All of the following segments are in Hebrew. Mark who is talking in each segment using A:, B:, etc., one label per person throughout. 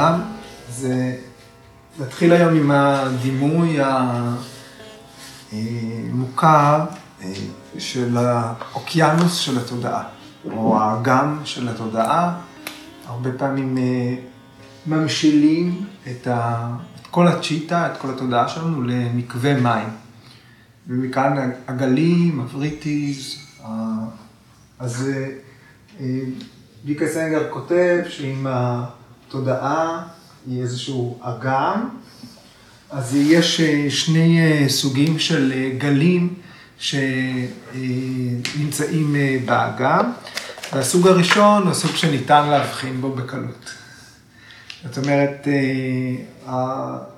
A: לכולם. זה... נתחיל היום עם הדימוי המוכר של האוקיינוס של התודעה, או האגם של התודעה. הרבה פעמים ממשילים את, ה... את כל הצ'יטה, את כל התודעה שלנו למקווה מים. ומכאן הגלים, הבריטיז, אז ויקה סנגר כותב שאם התודעה היא איזשהו אגם, אז יש שני סוגים של גלים שנמצאים באגם, והסוג הראשון הוא סוג שניתן להבחין בו בקלות. זאת אומרת,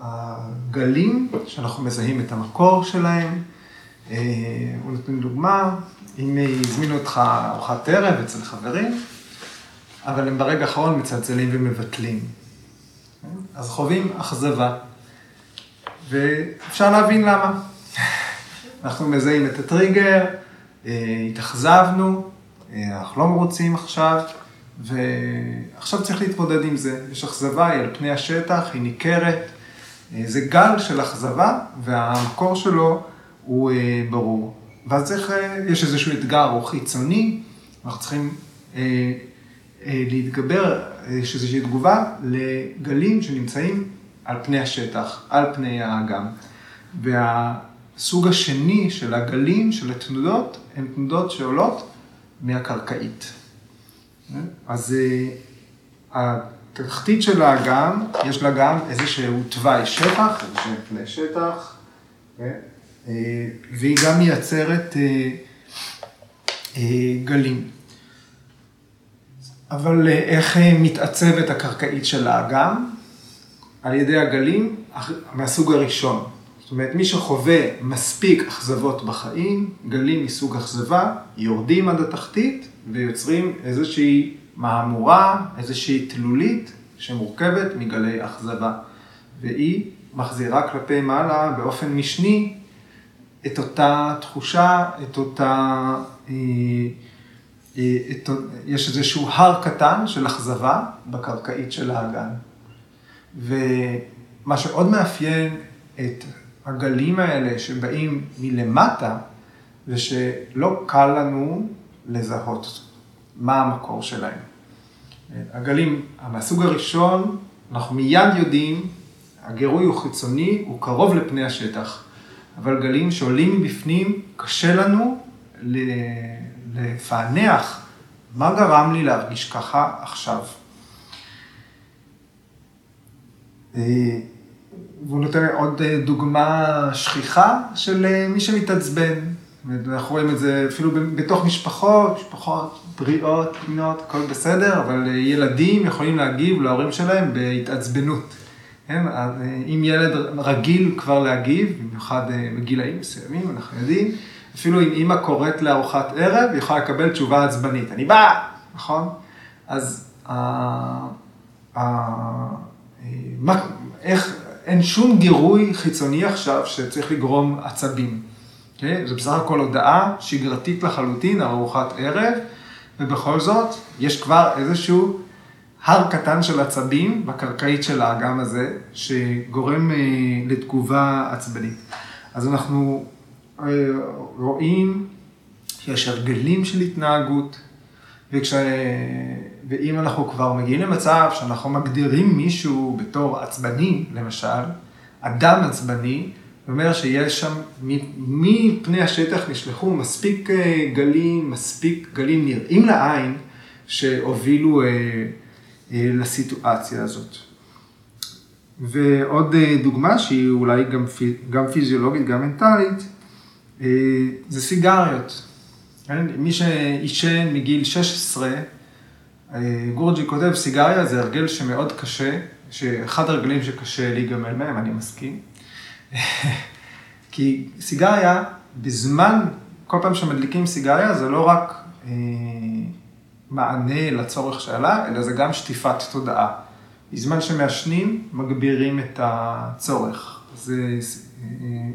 A: הגלים שאנחנו מזהים את המקור שלהם, הוא נותן דוגמה, אם הזמינו אותך ארוחת ערב אצל חברים, אבל הם ברגע האחרון מצלצלים ומבטלים. אז חווים אכזבה, ואפשר להבין למה. אנחנו מזהים את הטריגר, התאכזבנו, אנחנו לא מרוצים עכשיו, ועכשיו צריך להתמודד עם זה. יש אכזבה, היא על פני השטח, היא ניכרת, זה גל של אכזבה, והמקור שלו הוא ברור. ואז צריך, יש איזשהו אתגר או חיצוני, אנחנו צריכים להתגבר, יש איזושהי תגובה לגלים שנמצאים על פני השטח, על פני האגם. והסוג השני של הגלים, של התנודות, הן תנודות שעולות מהקרקעית. אז התחתית של האגם, יש לה גם איזשהו תוואי שטח, איזשהו פני שטח, והיא גם מייצרת גלים. אבל איך מתעצבת הקרקעית של האגם? על ידי הגלים מהסוג הראשון. זאת אומרת, מי שחווה מספיק אכזבות בחיים, גלים מסוג אכזבה, יורדים עד התחתית ויוצרים איזושהי מהמורה, איזושהי תלולית שמורכבת מגלי אכזבה. והיא מחזירה כלפי מעלה באופן משני את אותה תחושה, את אותה... יש איזשהו הר קטן של אכזבה בקרקעית של האגן. ומה שעוד מאפיין את הגלים האלה שבאים מלמטה, זה שלא קל לנו לזהות מה המקור שלהם. הגלים מהסוג הראשון, אנחנו מיד יודעים, הגירוי הוא חיצוני, הוא קרוב לפני השטח. אבל גלים שעולים מבפנים, קשה לנו לפענח מה גרם לי להרגיש ככה עכשיו. והוא נותן עוד דוגמה שכיחה של מי שמתעצבן. אנחנו רואים את זה אפילו בתוך משפחות, משפחות בריאות, פנינות, הכל בסדר, אבל ילדים יכולים להגיב להורים שלהם בהתעצבנות. כן? אם ילד רגיל כבר להגיב, במיוחד בגילאים מסוימים, אנחנו יודעים, אפילו אם אימא קוראת לארוחת ערב, היא יכולה לקבל תשובה עצבנית, אני באה, נכון? אז איך, אין שום גירוי חיצוני עכשיו שצריך לגרום עצבים. Okay? זה בסך הכל הודעה שגרתית לחלוטין על ארוחת ערב, ובכל זאת, יש כבר איזשהו הר קטן של עצבים בקרקעית של האגם הזה, שגורם לתגובה עצבנית. אז אנחנו רואים שיש הרגלים של התנהגות, וכש... ואם אנחנו כבר מגיעים למצב שאנחנו מגדירים מישהו בתור עצבני, למשל, אדם עצבני, זאת אומרת שיש שם, מפני השטח נשלחו מספיק גלים, מספיק גלים נראים לעין, שהובילו לסיטואציה הזאת. ועוד דוגמה שהיא אולי גם, גם פיזיולוגית, גם מנטלית, זה סיגריות. מי שעישן מגיל 16, גורג'י כותב, סיגריה זה הרגל שמאוד קשה, שאחד הרגלים שקשה להיגמל מהם, אני מסכים. כי סיגריה, בזמן, כל פעם שמדליקים סיגריה, זה לא רק אה, מענה לצורך שעלה, אלא זה גם שטיפת תודעה. בזמן שמעשנים, מגבירים את הצורך. זה, אה,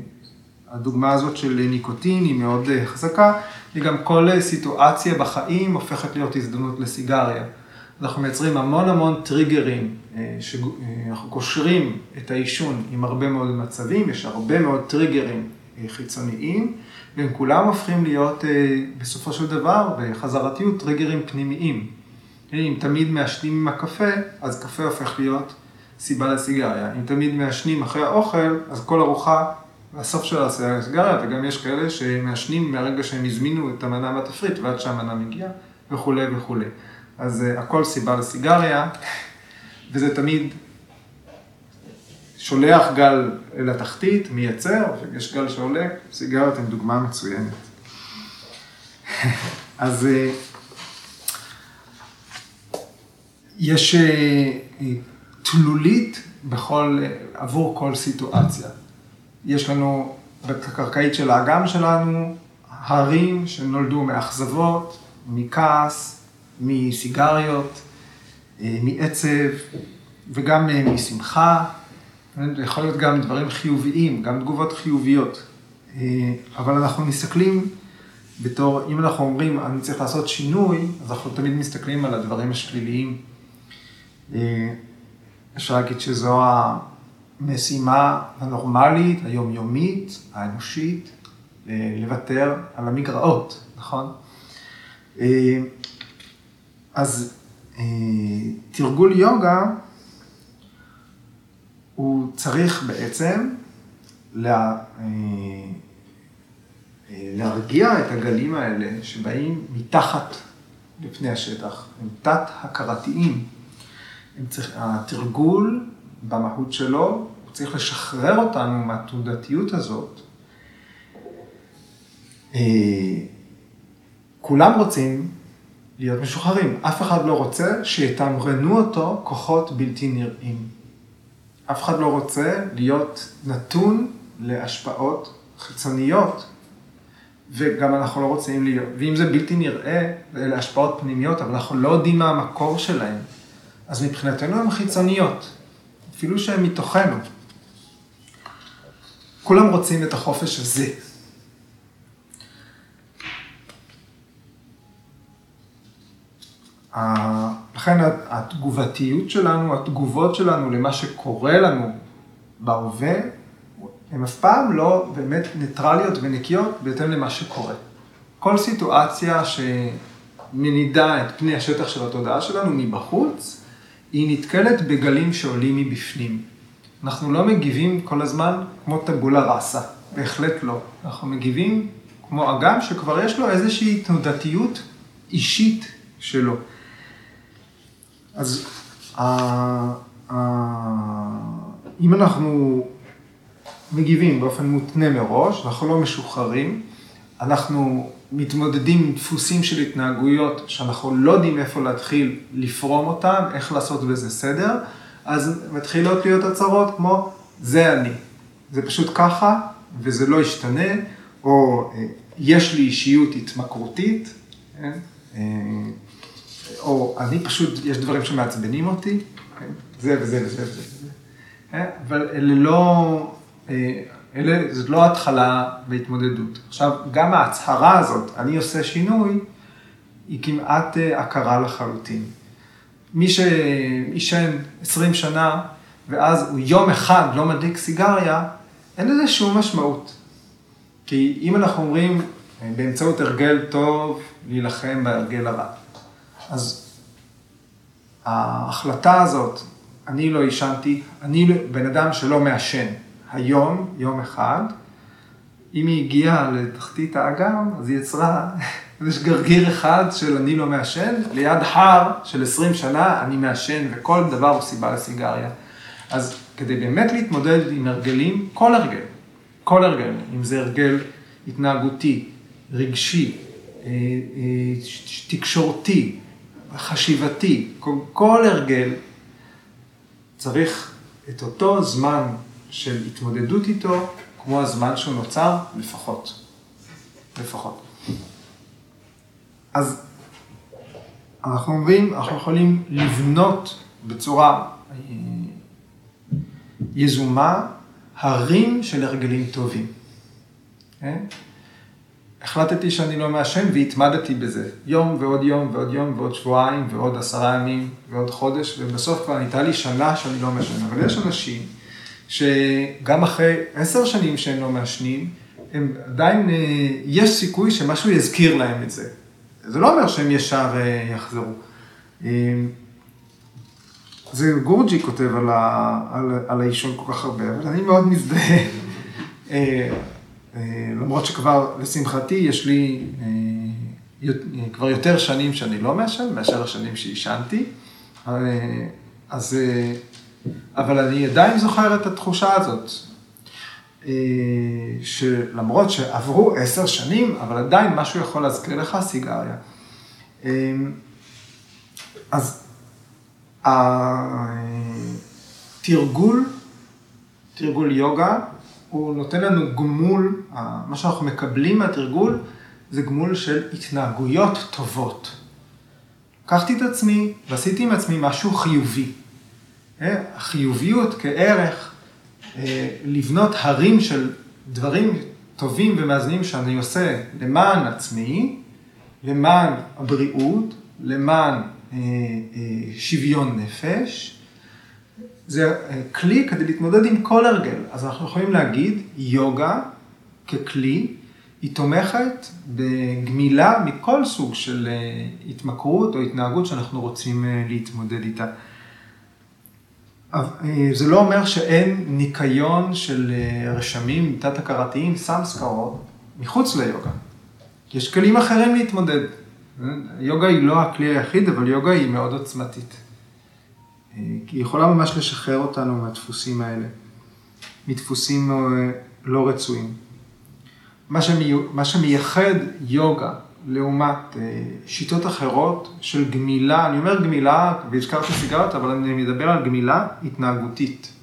A: הדוגמה הזאת של ניקוטין היא מאוד חזקה, וגם כל סיטואציה בחיים הופכת להיות הזדמנות לסיגריה. אנחנו מייצרים המון המון טריגרים, שאנחנו קושרים את העישון עם הרבה מאוד מצבים, יש הרבה מאוד טריגרים חיצוניים, והם כולם הופכים להיות בסופו של דבר, בחזרתיות, טריגרים פנימיים. אם תמיד מעשנים עם הקפה, אז קפה הופך להיות סיבה לסיגריה. אם תמיד מעשנים אחרי האוכל, אז כל ארוחה, הסוף שלה זה סיגריה, וגם יש כאלה שמעשנים מהרגע שהם הזמינו את המנה בתפריט ועד שהמנה מגיעה, וכולי וכולי. אז הכל סיבה לסיגריה, וזה תמיד שולח גל לתחתית, מייצר, ויש גל שעולה, סיגריות הן דוגמה מצוינת. אז יש תלולית בכל, עבור כל סיטואציה. יש לנו בקרקעית של האגם שלנו, הרים שנולדו מאכזבות, מכעס, מסיגריות, מעצב וגם משמחה. זה יכול להיות גם דברים חיוביים, גם תגובות חיוביות. אבל אנחנו מסתכלים בתור, אם אנחנו אומרים, אני צריך לעשות שינוי, אז אנחנו תמיד מסתכלים על הדברים השליליים. אפשר להגיד שזו המשימה הנורמלית, היומיומית, האנושית, לוותר על המגרעות, נכון? אז תרגול יוגה, הוא צריך בעצם לה, להרגיע את הגלים האלה שבאים מתחת לפני השטח, הם תת-הכרתיים. התרגול במהות שלו, צריך לשחרר אותנו מהתנודתיות הזאת. כולם רוצים להיות משוחררים, אף אחד לא רוצה שיתמרנו אותו כוחות בלתי נראים. אף אחד לא רוצה להיות נתון להשפעות חיצוניות, וגם אנחנו לא רוצים להיות, ואם זה בלתי נראה, אלה השפעות פנימיות, אבל אנחנו לא יודעים מה המקור שלהן. אז מבחינתנו הן חיצוניות, אפילו שהן מתוכנו. כולם רוצים את החופש הזה. לכן התגובתיות שלנו, התגובות שלנו למה שקורה לנו בהווה, הן אף פעם לא באמת ניטרליות ונקיות בהתאם למה שקורה. כל סיטואציה שמנידה את פני השטח של התודעה שלנו מבחוץ, היא נתקלת בגלים שעולים מבפנים. אנחנו לא מגיבים כל הזמן כמו טבולה ראסה, בהחלט לא. אנחנו מגיבים כמו אגם שכבר יש לו איזושהי תנודתיות אישית שלו. אז אם אנחנו מגיבים באופן מותנה מראש, אנחנו לא משוחררים, אנחנו מתמודדים עם דפוסים של התנהגויות שאנחנו לא יודעים איפה להתחיל לפרום אותם, איך לעשות בזה סדר, אז מתחילות להיות הצהרות כמו, זה אני. זה פשוט ככה, וזה לא ישתנה, או יש לי אישיות התמכרותית, כן? או אני פשוט, יש דברים שמעצבנים אותי, כן? זה וזה וזה וזה. כן? אבל אלה לא, אלה, זאת לא התחלה בהתמודדות. עכשיו, גם ההצהרה הזאת, אני עושה שינוי, היא כמעט הכרה לחלוטין. מי שעישן 20 שנה, ואז הוא יום אחד לא מדליק סיגריה, אין לזה שום משמעות. כי אם אנחנו אומרים, באמצעות הרגל טוב, להילחם בהרגל הרע. אז ההחלטה הזאת, אני לא עישנתי, אני בן אדם שלא מעשן. היום, יום אחד, אם היא הגיעה לתחתית האגם, אז היא יצרה, יש גרגיר אחד של אני לא מעשן, ליד הר של 20 שנה אני מעשן, וכל דבר הוא סיבה לסיגריה. אז כדי באמת להתמודד עם הרגלים, כל הרגל, כל הרגל, אם זה הרגל התנהגותי, רגשי, תקשורתי, חשיבתי, כל הרגל, צריך את אותו זמן של התמודדות איתו, כמו הזמן שהוא נוצר, לפחות. לפחות. אז אנחנו אומרים, אנחנו יכולים לבנות בצורה יזומה הרים של הרגלים טובים. כן? החלטתי שאני לא מעשן והתמדתי בזה. יום ועוד יום ועוד יום ועוד שבועיים ועוד עשרה ימים ועוד חודש, ובסוף כבר נהייתה לי שנה שאני לא מעשן. אבל יש אנשים שגם אחרי עשר שנים שהם לא מעשנים, הם עדיין, אה, יש סיכוי שמשהו יזכיר להם את זה. זה לא אומר שהם ישר אה, יחזרו. אה, זה גורג'י כותב על, ה, על, על העישון כל כך הרבה, אבל אני מאוד מזדהה. למרות שכבר, לשמחתי, יש לי כבר יותר שנים שאני לא מעשן, מאשר השנים שעישנתי. אז, אבל אני עדיין זוכר את התחושה הזאת. אה, שלמרות שעברו עשר שנים, אבל עדיין משהו יכול להזכיר לך סיגריה. אה, אז התרגול, תרגול יוגה, הוא נותן לנו גמול, מה שאנחנו מקבלים מהתרגול זה גמול של התנהגויות טובות. לקחתי את עצמי ועשיתי עם עצמי משהו חיובי. אה, החיוביות כערך לבנות הרים של דברים טובים ומאזנים שאני עושה למען עצמי, למען הבריאות, למען אה, אה, שוויון נפש. זה כלי כדי להתמודד עם כל הרגל. אז אנחנו יכולים להגיד, יוגה ככלי, היא תומכת בגמילה מכל סוג של התמכרות או התנהגות שאנחנו רוצים להתמודד איתה. אה, זה לא אומר שאין ניקיון של אה, רשמים תת-הכרתיים, סמסקרות, מחוץ ליוגה. יש כלים אחרים להתמודד. יוגה היא לא הכלי היחיד, אבל יוגה היא מאוד עוצמתית. אה, היא יכולה ממש לשחרר אותנו מהדפוסים האלה, מדפוסים לא רצויים. מה שמייחד יוגה לעומת אה, שיטות אחרות של גמילה, אני אומר גמילה, והזכרתי סיגריות, אבל אני מדבר על גמילה התנהגותית,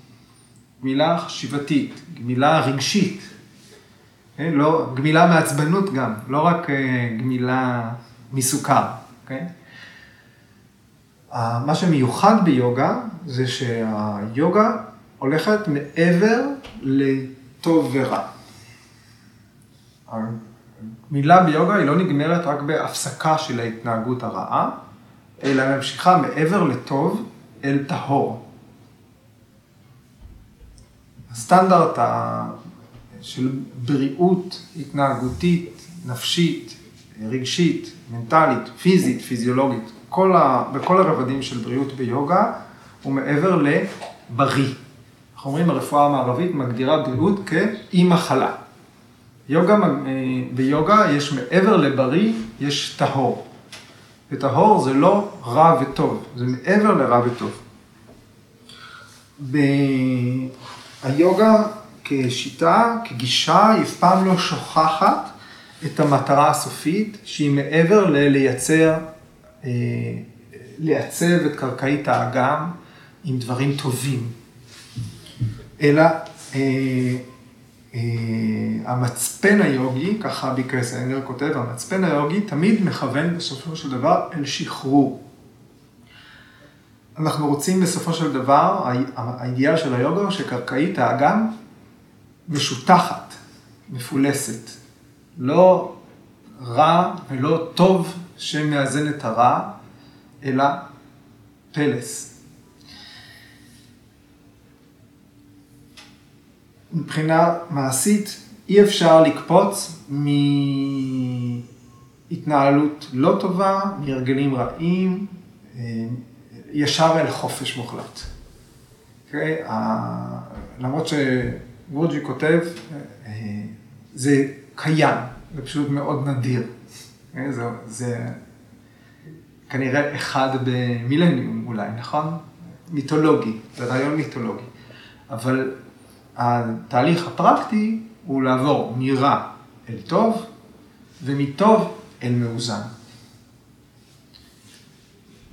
A: גמילה חשיבתית, גמילה רגשית, כן? לא, גמילה מעצבנות גם, לא רק אה, גמילה מסוכר, כן? מה שמיוחד ביוגה זה שהיוגה הולכת מעבר לטוב ורע. מילה ביוגה היא לא נגמרת רק בהפסקה של ההתנהגות הרעה, אלא ממשיכה מעבר לטוב אל טהור. הסטנדרט של בריאות התנהגותית, נפשית, רגשית, מנטלית, פיזית, פיזיולוגית, כל ה, בכל הרבדים של בריאות ביוגה, הוא מעבר לבריא. אנחנו אומרים, הרפואה המערבית מגדירה בריאות כאי מחלה. יוגה, אה, ביוגה יש מעבר לבריא, יש טהור. וטהור זה לא רע וטוב, זה מעבר לרע וטוב. היוגה כשיטה, כגישה, היא אף פעם לא שוכחת את המטרה הסופית, שהיא מעבר ללייצר, אה, לייצב את קרקעית האגם עם דברים טובים, אלא אה, המצפן היוגי, ככה ביקרס אנגר כותב, המצפן היוגי תמיד מכוון בסופו של דבר אל שחרור. אנחנו רוצים בסופו של דבר, האידיאל של היוגה שקרקעית האגם משותחת, מפולסת. לא רע ולא טוב שמאזן את הרע, אלא פלס. מבחינה מעשית אי אפשר לקפוץ מהתנהלות לא טובה, מהרגלים רעים, אה, ישר אל חופש מוחלט. Okay? אוקיי? למרות שוורג'י כותב, אה, זה קיים, זה פשוט מאוד נדיר. Okay? אוקיי? זה, זה כנראה אחד במילניום אולי, נכון? מיתולוגי, זה רעיון מיתולוגי. אבל התהליך הפרקטי הוא לעבור מרע אל טוב, ומטוב אל מאוזן.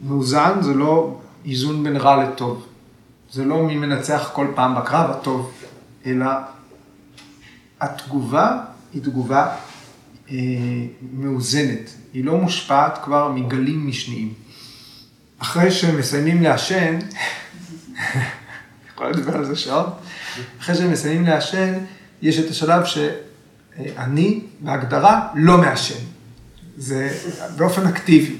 A: מאוזן זה לא איזון בין רע לטוב. זה לא מי מנצח כל פעם בקרב הטוב, אלא התגובה היא תגובה אה, מאוזנת. היא לא מושפעת כבר מגלים משניים. אחרי שמסיימים לעשן, יכול לדבר על זה שעות, אחרי שהם מסיימים לעשן, יש את השלב אני, בהגדרה, לא מעשן. זה באופן אקטיבי.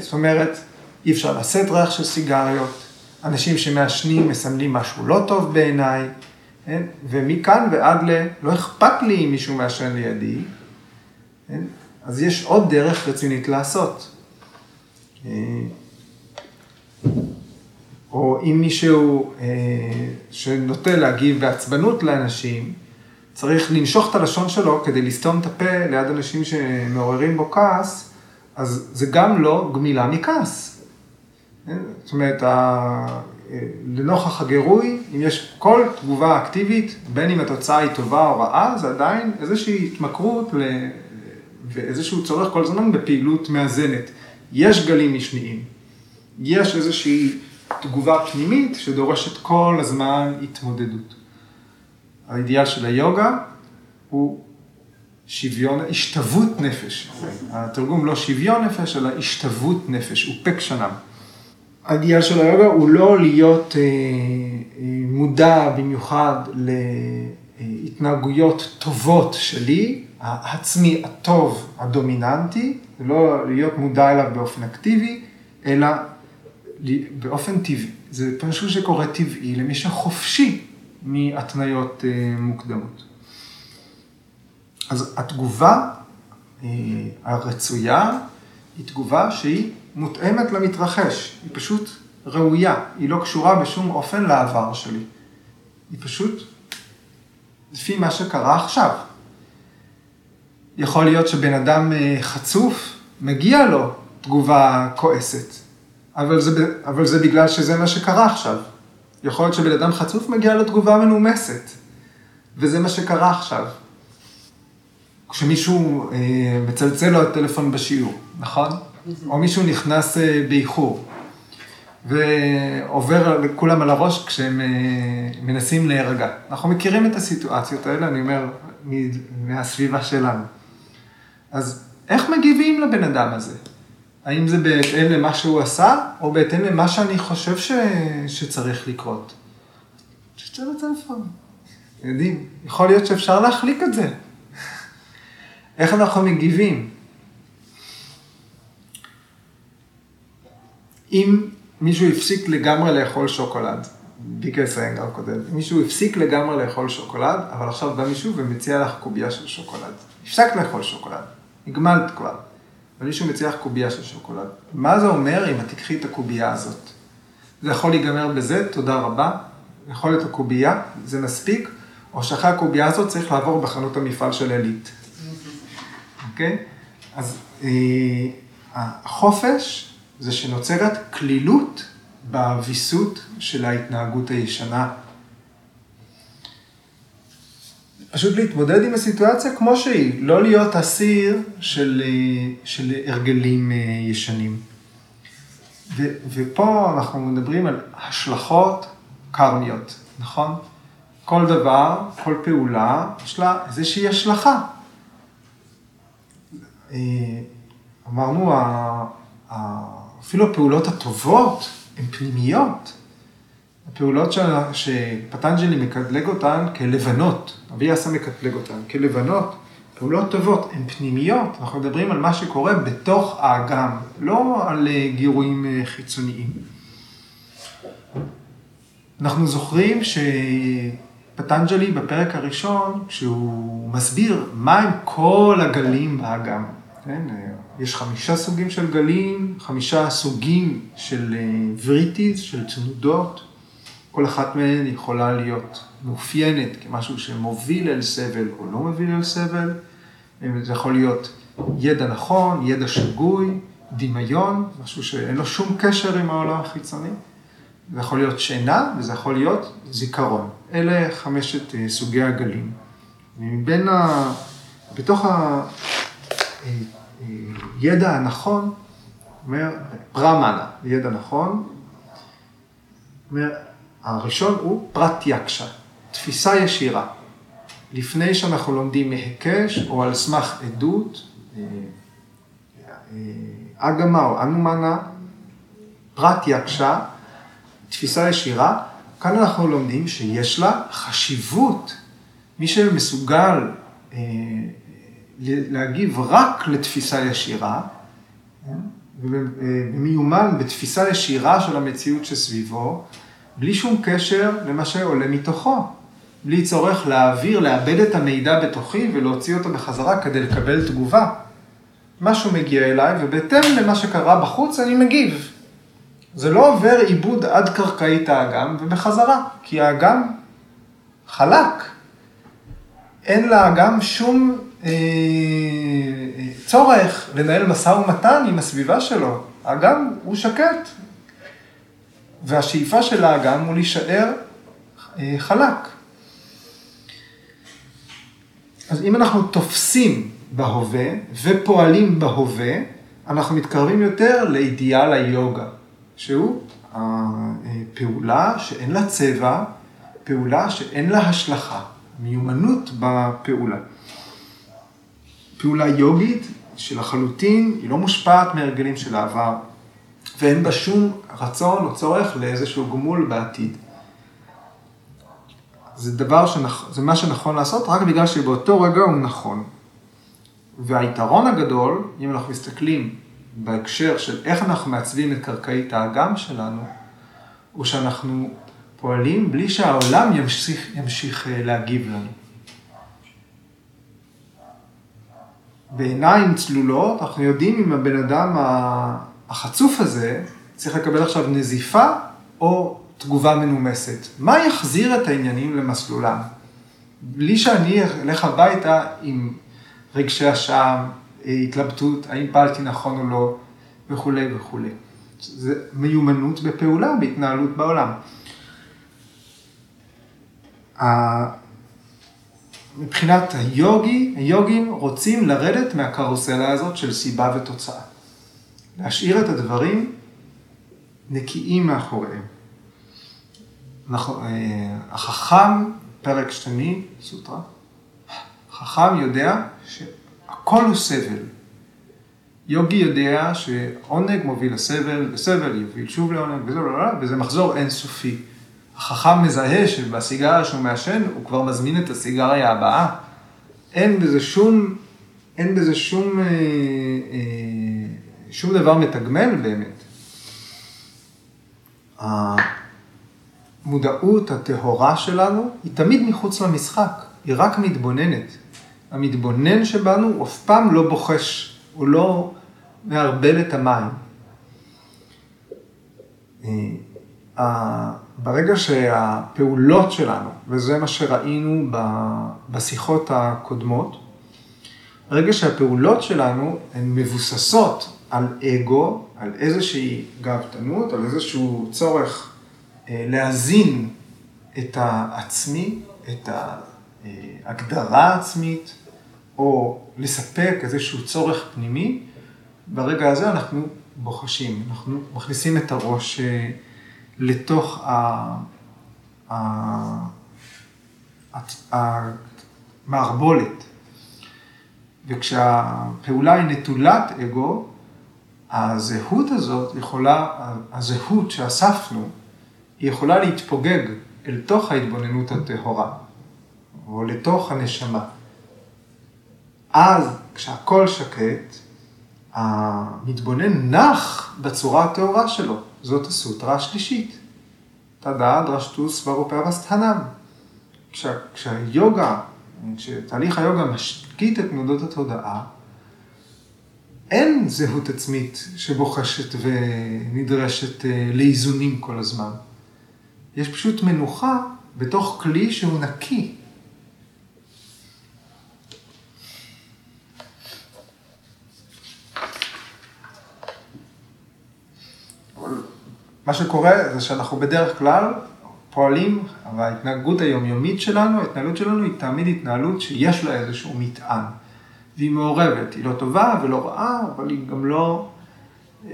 A: זאת אומרת, אי אפשר לשאת ריח של סיגריות, אנשים שמעשנים מסמלים משהו לא טוב בעיניי, ומכאן ועד ל... לא אכפת לי אם מישהו מעשן לידי, אז יש עוד דרך רצינית לעשות. או אם מישהו אה, שנוטה להגיב בעצבנות לאנשים, צריך לנשוך את הלשון שלו כדי לסתום את הפה ליד אנשים שמעוררים בו כעס, אז זה גם לא גמילה מכעס. זאת אומרת, לנוכח הגירוי, אם יש כל תגובה אקטיבית, בין אם התוצאה היא טובה או רעה, זה עדיין איזושהי התמכרות ואיזשהו צורך כל הזמן בפעילות מאזנת. יש גלים משניים, יש איזושהי תגובה פנימית שדורשת כל הזמן התמודדות. האידיאל של היוגה הוא שוויון, השתוות נפש. התרגום לא שוויון נפש, אלא השתוות נפש, הוא פק שנם. האידיאל של היוגה הוא לא להיות אה, אה, מודע במיוחד להתנהגויות טובות שלי, העצמי הטוב הדומיננטי, לא להיות מודע אליו באופן אקטיבי, אלא באופן טבעי. זה פשוט שקורה טבעי למי שחופשי מהתניות אה, מוקדמות. אז התגובה אה, הרצויה היא תגובה שהיא מותאמת למתרחש, היא פשוט ראויה, היא לא קשורה בשום אופן לעבר שלי. היא פשוט לפי מה שקרה עכשיו. יכול להיות שבן אדם אה, חצוף, מגיע לו תגובה כועסת, אבל זה, אבל זה בגלל שזה מה שקרה עכשיו. יכול להיות שבן אדם חצוף מגיע לתגובה מנומסת, וזה מה שקרה עכשיו. כשמישהו אה, מצלצל לו הטלפון בשיעור, נכון? או מישהו נכנס אה, באיחור, ועובר לכולם על הראש כשהם אה, מנסים להירגע. אנחנו מכירים את הסיטואציות האלה, אני אומר, מהסביבה שלנו. אז איך מגיבים לבן אדם הזה? האם זה בהתאם למה שהוא עשה, או בהתאם למה שאני חושב ש... שצריך לקרות? תשתה בטלפון. יודעים, יכול להיות שאפשר להחליק את זה. איך אנחנו מגיבים? אם מישהו הפסיק לגמרי לאכול שוקולד, ביקר סיינגר הקודם, אם מישהו הפסיק לגמרי לאכול שוקולד, אבל עכשיו בא מישהו ומציע לך קובייה של שוקולד. הפסקת לאכול שוקולד, נגמלת כבר. ומישהו מציע לך קובייה של שוקולד. מה זה אומר אם את תקחי את הקובייה הזאת? זה יכול להיגמר בזה, תודה רבה, יכול להיות הקובייה, זה מספיק, או שאחרי הקובייה הזאת צריך לעבור בחנות המפעל של עלית. אוקיי? Okay? אז אה, החופש זה שנוצרת כלילות בוויסות של ההתנהגות הישנה. פשוט להתמודד עם הסיטואציה כמו שהיא, לא להיות אסיר של, אה, של הרגלים אה, ישנים. ו, ופה אנחנו מדברים על השלכות קרמיות, נכון? כל דבר, כל פעולה, יש לה איזושהי השלכה. אה, אמרנו, אפילו הפעולות הטובות הן פנימיות. הפעולות שפטנג'לי מקדלג אותן כלבנות, אבי אסא מקדלג אותן כלבנות, פעולות טובות, הן פנימיות, אנחנו מדברים על מה שקורה בתוך האגם, לא על אה, גירויים אה, חיצוניים. אנחנו זוכרים שפטנג'לי בפרק הראשון, כשהוא מסביר מהם כל הגלים באגם, כן? יש חמישה סוגים של גלים, חמישה סוגים של אה, וריטיז, של תנודות. כל אחת מהן יכולה להיות מאופיינת כמשהו שמוביל אל סבל או לא מוביל אל סבל. זה יכול להיות ידע נכון, ידע שגוי, דמיון, משהו שאין לו שום קשר עם העולם החיצוני. זה יכול להיות שינה וזה יכול להיות זיכרון. אלה חמשת אה, סוגי הגלים. מבין ה... בתוך הידע אה, אה, הנכון, אומר, פרמנה, ידע נכון, אומר, הראשון הוא פרט יקשה, תפיסה ישירה. לפני שאנחנו לומדים מהיקש או על סמך עדות, אה, אה, אגמה או אנומנה, פרט יקשה, תפיסה ישירה, כאן אנחנו לומדים שיש לה חשיבות. מי שמסוגל להגיב רק לתפיסה ישירה, ומיומן בתפיסה ישירה של המציאות שסביבו, בלי שום קשר למה שעולה מתוכו. בלי צורך להעביר, לאבד את המידע בתוכי ולהוציא אותו בחזרה כדי לקבל תגובה. משהו מגיע אליי, ובהתאם למה שקרה בחוץ אני מגיב. זה לא עובר עיבוד עד קרקעית האגם ובחזרה, כי האגם חלק. אין לאגם שום אה, צורך לנהל משא ומתן עם הסביבה שלו. האגם הוא שקט. והשאיפה של האגם הוא להישאר אה, חלק. אז אם אנחנו תופסים בהווה ופועלים בהווה, אנחנו מתקרבים יותר לאידיאל היוגה, שהוא הפעולה שאין לה צבע, פעולה שאין לה השלכה, מיומנות בפעולה. פעולה יוגית שלחלוטין היא לא מושפעת מהרגלים של העבר, ואין בה שום רצון או צורך לאיזשהו גמול בעתיד. זה דבר שנכ... זה מה שנכון לעשות רק בגלל שבאותו רגע הוא נכון. והיתרון הגדול, אם אנחנו מסתכלים בהקשר של איך אנחנו מעצבים את קרקעית האגם שלנו, הוא שאנחנו פועלים בלי שהעולם ימשיך, ימשיך אה, להגיב לנו. בעיניים צלולות, אנחנו יודעים אם הבן אדם החצוף הזה צריך לקבל עכשיו נזיפה או תגובה מנומסת. מה יחזיר את העניינים למסלולם? בלי שאני אלך הביתה עם רגשי אשם, התלבטות, האם פעלתי נכון או לא, וכולי וכולי. זה מיומנות בפעולה, בהתנהלות בעולם. מבחינת היוגי, היוגים רוצים לרדת מהקרוסלה הזאת של סיבה ותוצאה. להשאיר את הדברים נקיים מאחוריהם. נכון, אה, החכם, פרק שני, סוטרה, חכם יודע שהכל הוא סבל. יוגי יודע שעונג מוביל לסבל, וסבל יוביל שוב לעונג, וזה, לא, לא, לא, וזה מחזור אינסופי. החכם מזהה שבסיגריה שהוא מעשן, הוא כבר מזמין את הסיגריה הבאה. אין בזה שום, אין בזה שום, אה, אה, שום דבר מתגמל באמת. המודעות הטהורה שלנו היא תמיד מחוץ למשחק, היא רק מתבוננת. המתבונן שבנו הוא אף פעם לא בוחש, הוא לא מערבל את המים. אה, ברגע שהפעולות שלנו, וזה מה שראינו בשיחות הקודמות, ברגע שהפעולות שלנו הן מבוססות על אגו, על איזושהי גאוותנות, על איזשהו צורך אה, להזין את העצמי, את ההגדרה העצמית, או לספק איזשהו צורך פנימי, ברגע הזה אנחנו בוחשים, אנחנו מכניסים את הראש אה, לתוך המערבולת. וכשהפעולה היא נטולת אגו, הזהות הזאת יכולה, הזהות שאספנו, היא יכולה להתפוגג אל תוך ההתבוננות הטהורה, או לתוך הנשמה. אז כשהכול שקט, המתבונן נח בצורה הטהורה שלו. זאת הסוטרה השלישית. תדע דרשטוס ורופאבסטהנם. כשה, כשהיוגה, כשתהליך היוגה משקיט את תנודות התודעה, אין זהות עצמית שבוחשת ונדרשת אה, לאיזונים כל הזמן. יש פשוט מנוחה בתוך כלי שהוא נקי. מה שקורה זה שאנחנו בדרך כלל פועלים, ההתנהגות היומיומית שלנו, ההתנהלות שלנו היא תמיד התנהלות שיש לה איזשהו מטען. והיא מעורבת, היא לא טובה ולא רעה, אבל היא גם לא,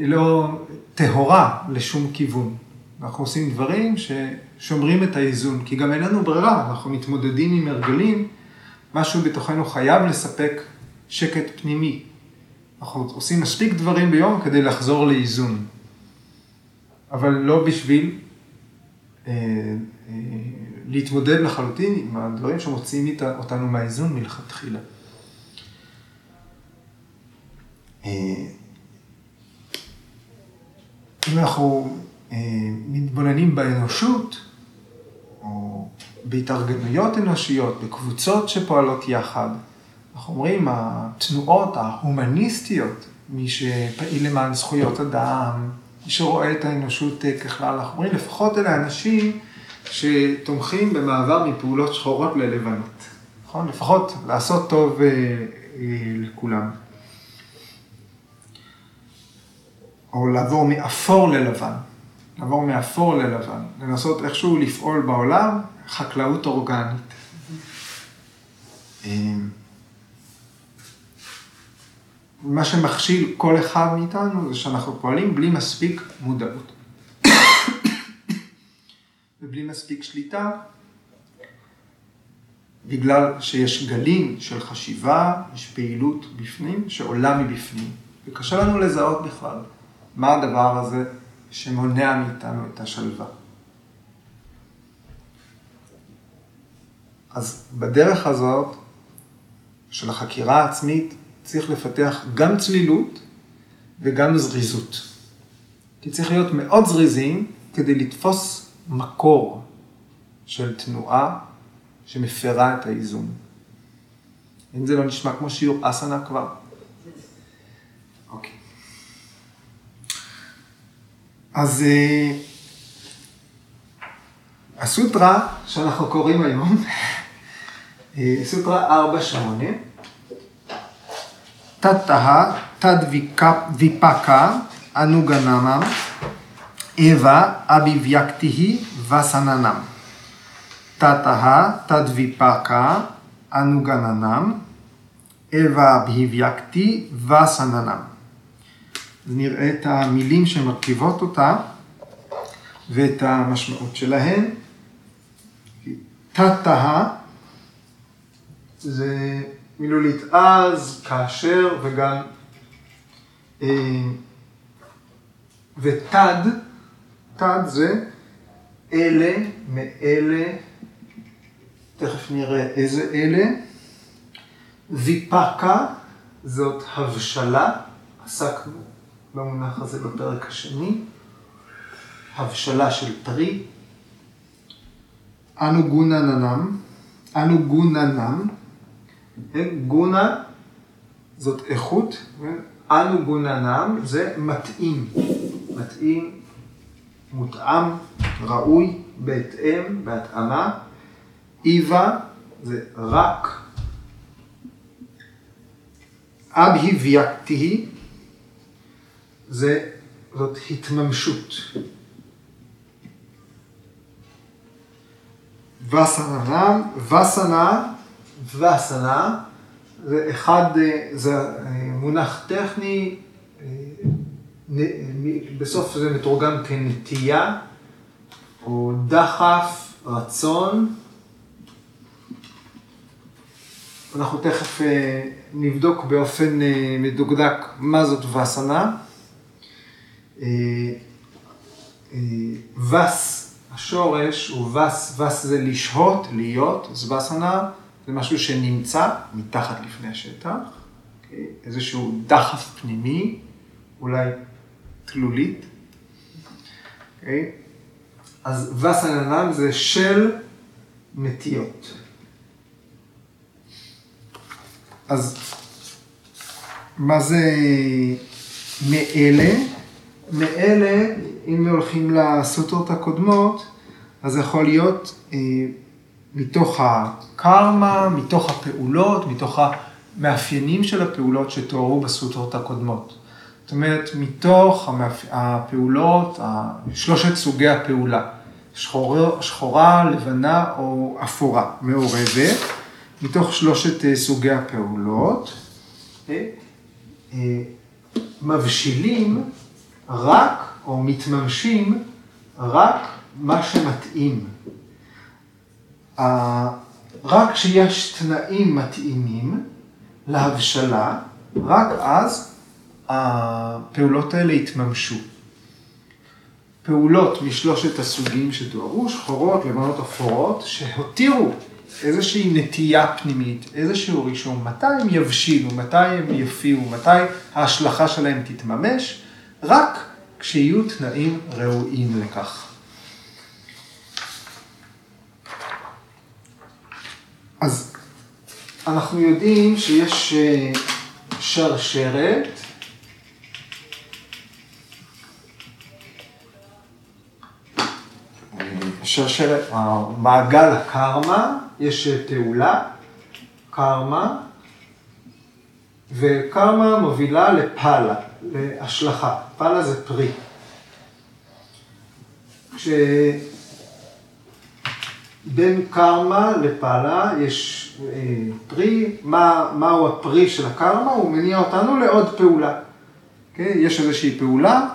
A: לא טהורה לשום כיוון. אנחנו עושים דברים ששומרים את האיזון, כי גם אין לנו ברירה, אנחנו מתמודדים עם הרגלים, משהו בתוכנו חייב לספק שקט פנימי. אנחנו עושים מספיק דברים ביום כדי לחזור לאיזון. אבל לא בשביל אה, אה, להתמודד לחלוטין עם הדברים שמוציאים אותנו מהאיזון מלכתחילה. אה, אם אנחנו אה, מתבוננים באנושות, או בהתארגנויות אנושיות, בקבוצות שפועלות יחד, אנחנו אומרים, התנועות ההומניסטיות, מי שפעיל למען זכויות אדם, מי שרואה את האנושות אה, ככלל, אנחנו אומרים, לפחות אלה אנשים שתומכים במעבר מפעולות שחורות ללבנות, נכון? לפחות לעשות טוב אה, אה, לכולם. או לעבור מאפור ללבן, לעבור מאפור ללבן, לנסות איכשהו לפעול בעולם, חקלאות אורגנית. מה שמכשיל כל אחד מאיתנו זה שאנחנו פועלים בלי מספיק מודעות. ובלי מספיק שליטה, בגלל שיש גלים של חשיבה, יש פעילות בפנים שעולה מבפנים, וקשה לנו לזהות בכלל מה הדבר הזה שמונע מאיתנו את השלווה. אז בדרך הזאת של החקירה העצמית צריך לפתח גם צלילות וגם זריזות. כי צריך להיות מאוד זריזים כדי לתפוס מקור של תנועה שמפרה את האיזון. אם זה לא נשמע כמו שיעור אסנה כבר? אז uh, הסוטרה שאנחנו קוראים היום, אה, סוטרה 4-8, תתאה ויפקה אנוגנמם אבה אביוויקטיהי וסננם. תד ויפקה אנוגננם אבה אביוויקטי וסננם. נראה את המילים שמרכיבות אותה ואת המשמעות שלהן. תתאה זה מילולית אז, כאשר וגם אה, ותד, תד זה אלה מאלה, תכף נראה איזה אלה, ויפקה זאת הבשלה, עסקנו במונח הזה בפרק השני, הבשלה של פרי, אנו גונננם, אנו גוננם, גונה זאת איכות, אנו גוננם זה מתאים, מתאים, מותאם, ראוי, בהתאם, בהתאמה. איבה זה רק. אבהיווייקתי זה, זאת התממשות. וסננם, וסנה ואסנה, זה אחד, זה מונח טכני, בסוף זה מתורגם כנטייה, או דחף, רצון. אנחנו תכף נבדוק באופן מדוקדק מה זאת וסנה. וס, השורש הוא וס, וס זה לשהות, להיות, אז וסנה זה משהו שנמצא מתחת לפני השטח? אוקיי? איזשהו דחף פנימי, אולי תלולית. אוקיי? אז וסננן זה של נטיות. אז מה זה מאלה? מאלה, אם הולכים לסוטות הקודמות, אז זה יכול להיות אה, מתוך הקרמה, מתוך הפעולות, מתוך המאפיינים של הפעולות שתוארו בסוטרות הקודמות. זאת אומרת, מתוך המאפ... הפעולות, שלושת סוגי הפעולה, שחורה, שחורה, לבנה או אפורה, מעורבת, מתוך שלושת אה, סוגי הפעולות, אה, אה, מבשילים רק, או מתממשים, רק מה שמתאים. רק כשיש תנאים מתאימים להבשלה, רק אז הפעולות האלה יתממשו. פעולות משלושת הסוגים שתוארו, שחורות, לבנות אפורות, שהותירו איזושהי נטייה פנימית, איזשהו רישום, מתי הם יבשילו, מתי הם יפיעו, מתי ההשלכה שלהם תתממש, רק כשיהיו תנאים ראויים לכך. אז אנחנו יודעים שיש אה, שרשרת שרשרת, מעגל הקרמה, יש תעולה, קרמה, וקרמה מובילה לפאלה, להשלכה. פאלה זה פרי. כשבין קרמה לפאלה יש אה, פרי, מה, מהו הפרי של הקרמה? הוא מניע אותנו לעוד פעולה. Okay? אוקיי? יש איזושהי פעולה,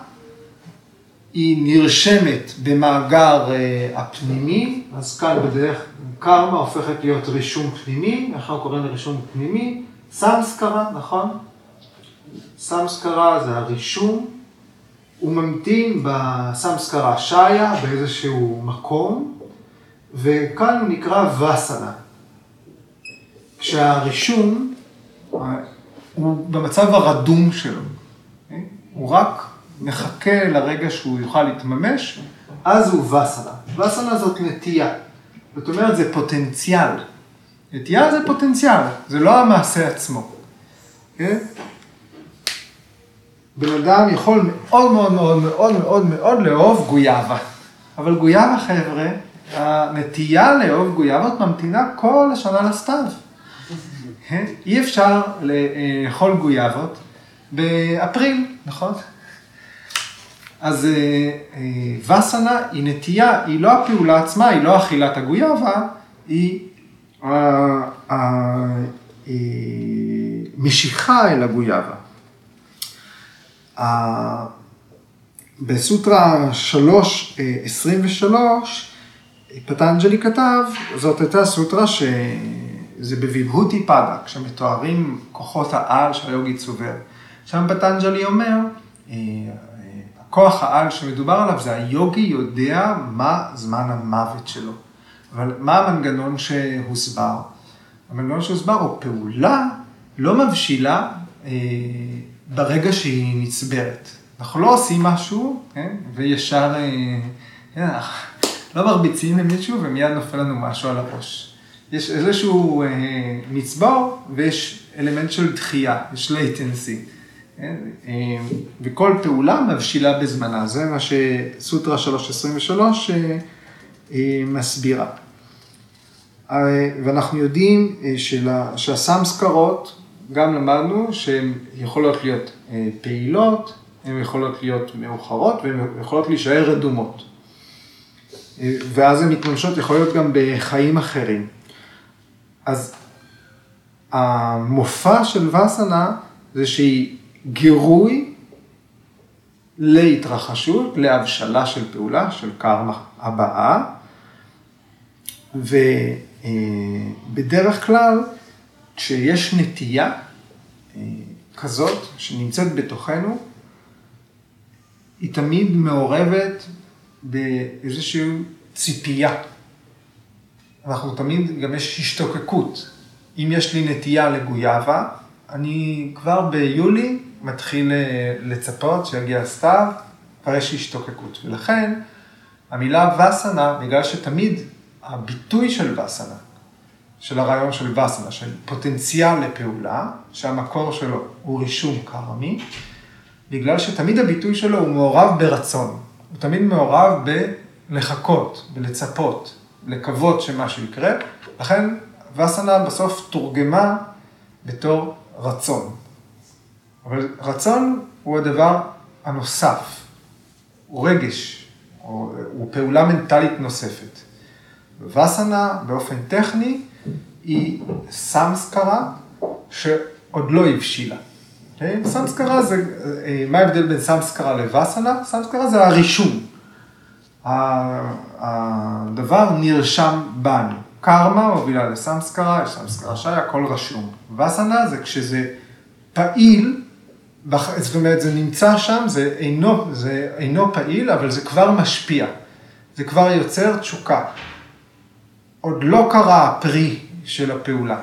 A: היא נרשמת במאגר אה, הפנימי, אז כאן בדרך קרמה הופכת להיות רישום פנימי, אנחנו קוראים לרישום פנימי, סמסקרה, נכון? סמסקרה זה הרישום, הוא ממתין בסמסקרה שיה באיזשהו מקום, וכאן הוא נקרא וסנה. כשהרישום הוא במצב הרדום שלו? הוא רק מחכה לרגע שהוא יוכל להתממש, אז הוא וסנה. וסנה זאת נטייה. זאת אומרת, זה פוטנציאל. נטייה זה פוטנציאל, זה לא המעשה עצמו. כן? בן אדם יכול מאוד מאוד מאוד מאוד מאוד מאוד לאהוב גויאבה. אבל גויאבה, חבר'ה, הנטייה לאהוב גויאבות ממתינה כל השנה לסתיו. כן? אי אפשר לאכול גויאבות באפריל, נכון? אז אה, אה, וסנה היא נטייה, היא לא הפעולה עצמה, היא לא אכילת הגויאבה, היא המשיכה אה, אל הגויאבה. בסוטרה 3.23, פטנג'לי כתב, זאת הייתה סוטרה שזה בביבהותי פאדה, כשמתוארים כוחות העל שהיוגי צובר. שם פטנג'לי אומר, כוח העל שמדובר עליו זה היוגי יודע מה זמן המוות שלו. אבל מה המנגנון שהוסבר? המנגנון שהוסבר הוא פעולה לא מבשילה אה, ברגע שהיא נצברת. אנחנו לא עושים משהו, כן? וישר, אה, כן, לא מרביצים למישהו ומיד נופל לנו משהו על הראש. יש איזשהו אה, מצבור ויש אלמנט של דחייה, יש latency. כן? אה, וכל פעולה מבשילה בזמנה, זה מה שסוטרה 323 אה, אה, מסבירה. ואנחנו יודעים שהסמסקרות, גם למדנו שהן יכולות להיות פעילות, הן יכולות להיות מאוחרות והן יכולות להישאר רדומות. ואז הן מתממשות, יכול להיות גם בחיים אחרים. אז המופע של וסנה זה שהיא גירוי להתרחשות, להבשלה של פעולה, של קרמה הבאה, ובדרך כלל, כשיש נטייה אה, כזאת שנמצאת בתוכנו, היא תמיד מעורבת באיזושהי ציפייה. אנחנו תמיד, גם יש השתוקקות. אם יש לי נטייה לגויאבה, אני כבר ביולי מתחיל אה, לצפות שיגיע הסתיו, כבר יש השתוקקות. ולכן המילה וסנה, בגלל שתמיד הביטוי של וסנה, של הרעיון של וסנה, של פוטנציאל לפעולה, שהמקור שלו הוא רישום קרמי, בגלל שתמיד הביטוי שלו הוא מעורב ברצון. הוא תמיד מעורב בלחכות, בלצפות, לקוות שמשהו יקרה. לכן וסנה בסוף תורגמה בתור רצון. אבל רצון הוא הדבר הנוסף, הוא רגש, הוא, הוא פעולה מנטלית נוספת. וסנה באופן טכני היא סמסקרה שעוד לא הבשילה. Okay? אוקיי? סמסקרה זה, אה, מה ההבדל בין סמסקרה לווסנה? סמסקרה זה הרישום. הדבר נרשם בנו. קרמה מובילה לסמסקרה, יש סמסקרה שי, הכל רשום. וסנה זה כשזה פעיל זאת אומרת, זה נמצא שם, זה אינו, זה אינו פעיל, אבל זה כבר משפיע. זה כבר יוצר תשוקה. עוד לא קרה הפרי של הפעולה,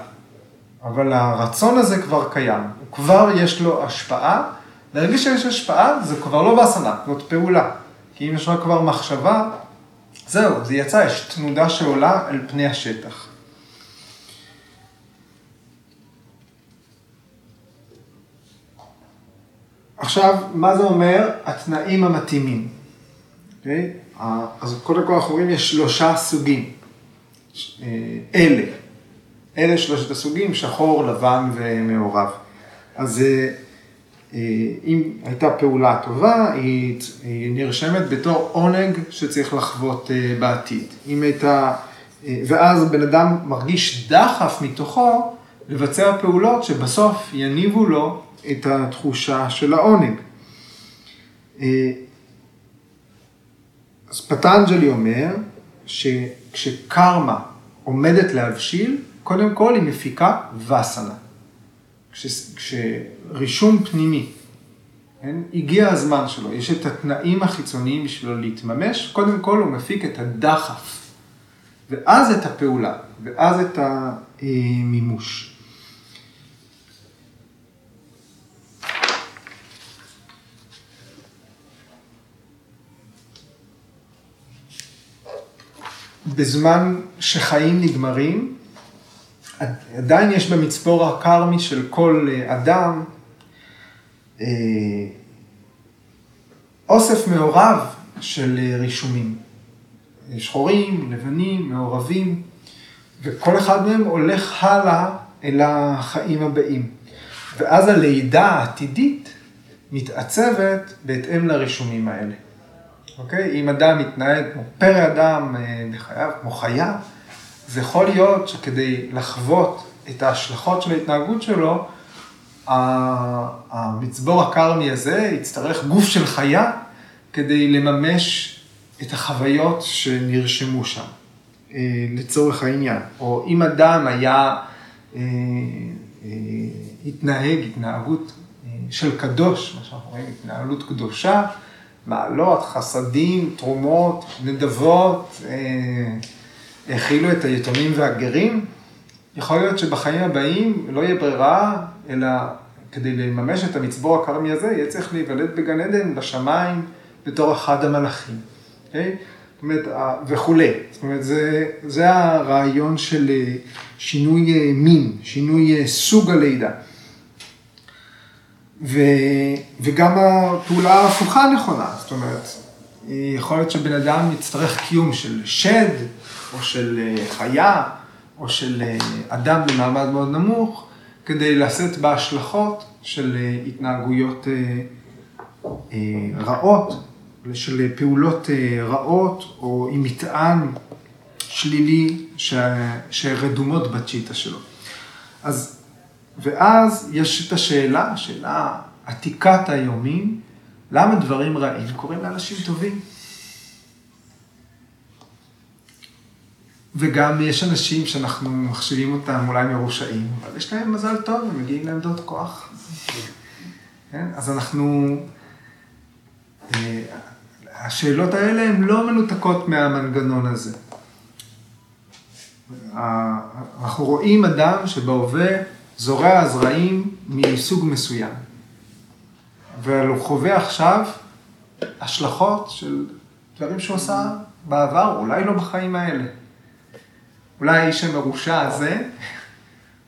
A: אבל הרצון הזה כבר קיים. הוא כבר יש לו השפעה. להרגיש שיש השפעה זה כבר לא באסנה, זאת פעולה. כי אם יש לך כבר מחשבה, זהו, זה יצא, יש תנודה שעולה אל פני השטח. עכשיו, מה זה אומר התנאים המתאימים? Okay? אוקיי? אז קודם כל אנחנו רואים יש שלושה סוגים. אה, אלה. אלה שלושת הסוגים, שחור, לבן ומעורב. אז אה, אה, אם הייתה פעולה טובה, היא נרשמת בתור עונג שצריך לחוות בעתיד. אם הייתה, ואז בן אדם מרגיש דחף מתוכו לבצע פעולות שבסוף יניבו לו את התחושה של העונג. אז פטנג'לי אומר שכשקרמה עומדת להבשיל, קודם כל היא מפיקה וסנה. כש, כשרישום פנימי, כן, הגיע הזמן שלו, יש את התנאים החיצוניים בשבילו להתממש, קודם כל הוא מפיק את הדחף, ואז את הפעולה, ואז את המימוש. בזמן שחיים נגמרים, עדיין יש במצבור הקרמי של כל אה, אדם אה, אוסף מעורב של אה, רישומים. שחורים, לבנים, מעורבים, וכל אחד מהם הולך הלאה אל החיים הבאים. ואז הלידה העתידית מתעצבת בהתאם לרישומים האלה. אוקיי? אם אדם מתנהג כמו פרא אדם בחייו, כמו חיה, זה יכול להיות שכדי לחוות את ההשלכות של ההתנהגות שלו, המצבור הקרמי הזה יצטרך גוף של חיה כדי לממש את החוויות שנרשמו שם, אה, לצורך העניין. או אם אדם היה, אה, התנהג התנהגות של קדוש, מה שאנחנו רואים, התנהלות קדושה, מעלות, חסדים, תרומות, נדבות, האכילו אה, את היתומים והגרים. יכול להיות שבחיים הבאים לא יהיה ברירה, אלא כדי לממש את המצבור הכרמי הזה, יהיה צריך להיוולד בגן עדן, בשמיים, בתור אחד המלאכים. Okay? אוקיי? זאת אומרת, וכולי. זאת אומרת, זה, זה הרעיון של אה, שינוי אה, מין, שינוי סוג הלידה. ו, וגם הפעולה ההפוכה נכונה, זאת אומרת, יכול להיות שבן אדם יצטרך קיום של שד, או של אה, חיה, או של אה, אדם במעמד מאוד נמוך, כדי לשאת בהשלכות של אה, התנהגויות רעות, של פעולות רעות, או עם מטען שלילי שרדומות בצ'יטה שלו. אז ואז יש את השאלה, השאלה עתיקת היומין, למה דברים רעים קורים לאנשים טובים? וגם יש אנשים שאנחנו מחשיבים אותם אולי מרושעים, אבל יש להם מזל טוב, הם מגיעים לעמדות כוח. כן? אז אנחנו, אה, השאלות האלה הן לא מנותקות מהמנגנון הזה. אנחנו רואים אדם שבהווה זורע זרעים מסוג מסוים. והוא חווה עכשיו השלכות של דברים שהוא עשה בעבר, אולי לא בחיים האלה. אולי האיש המרושע הזה,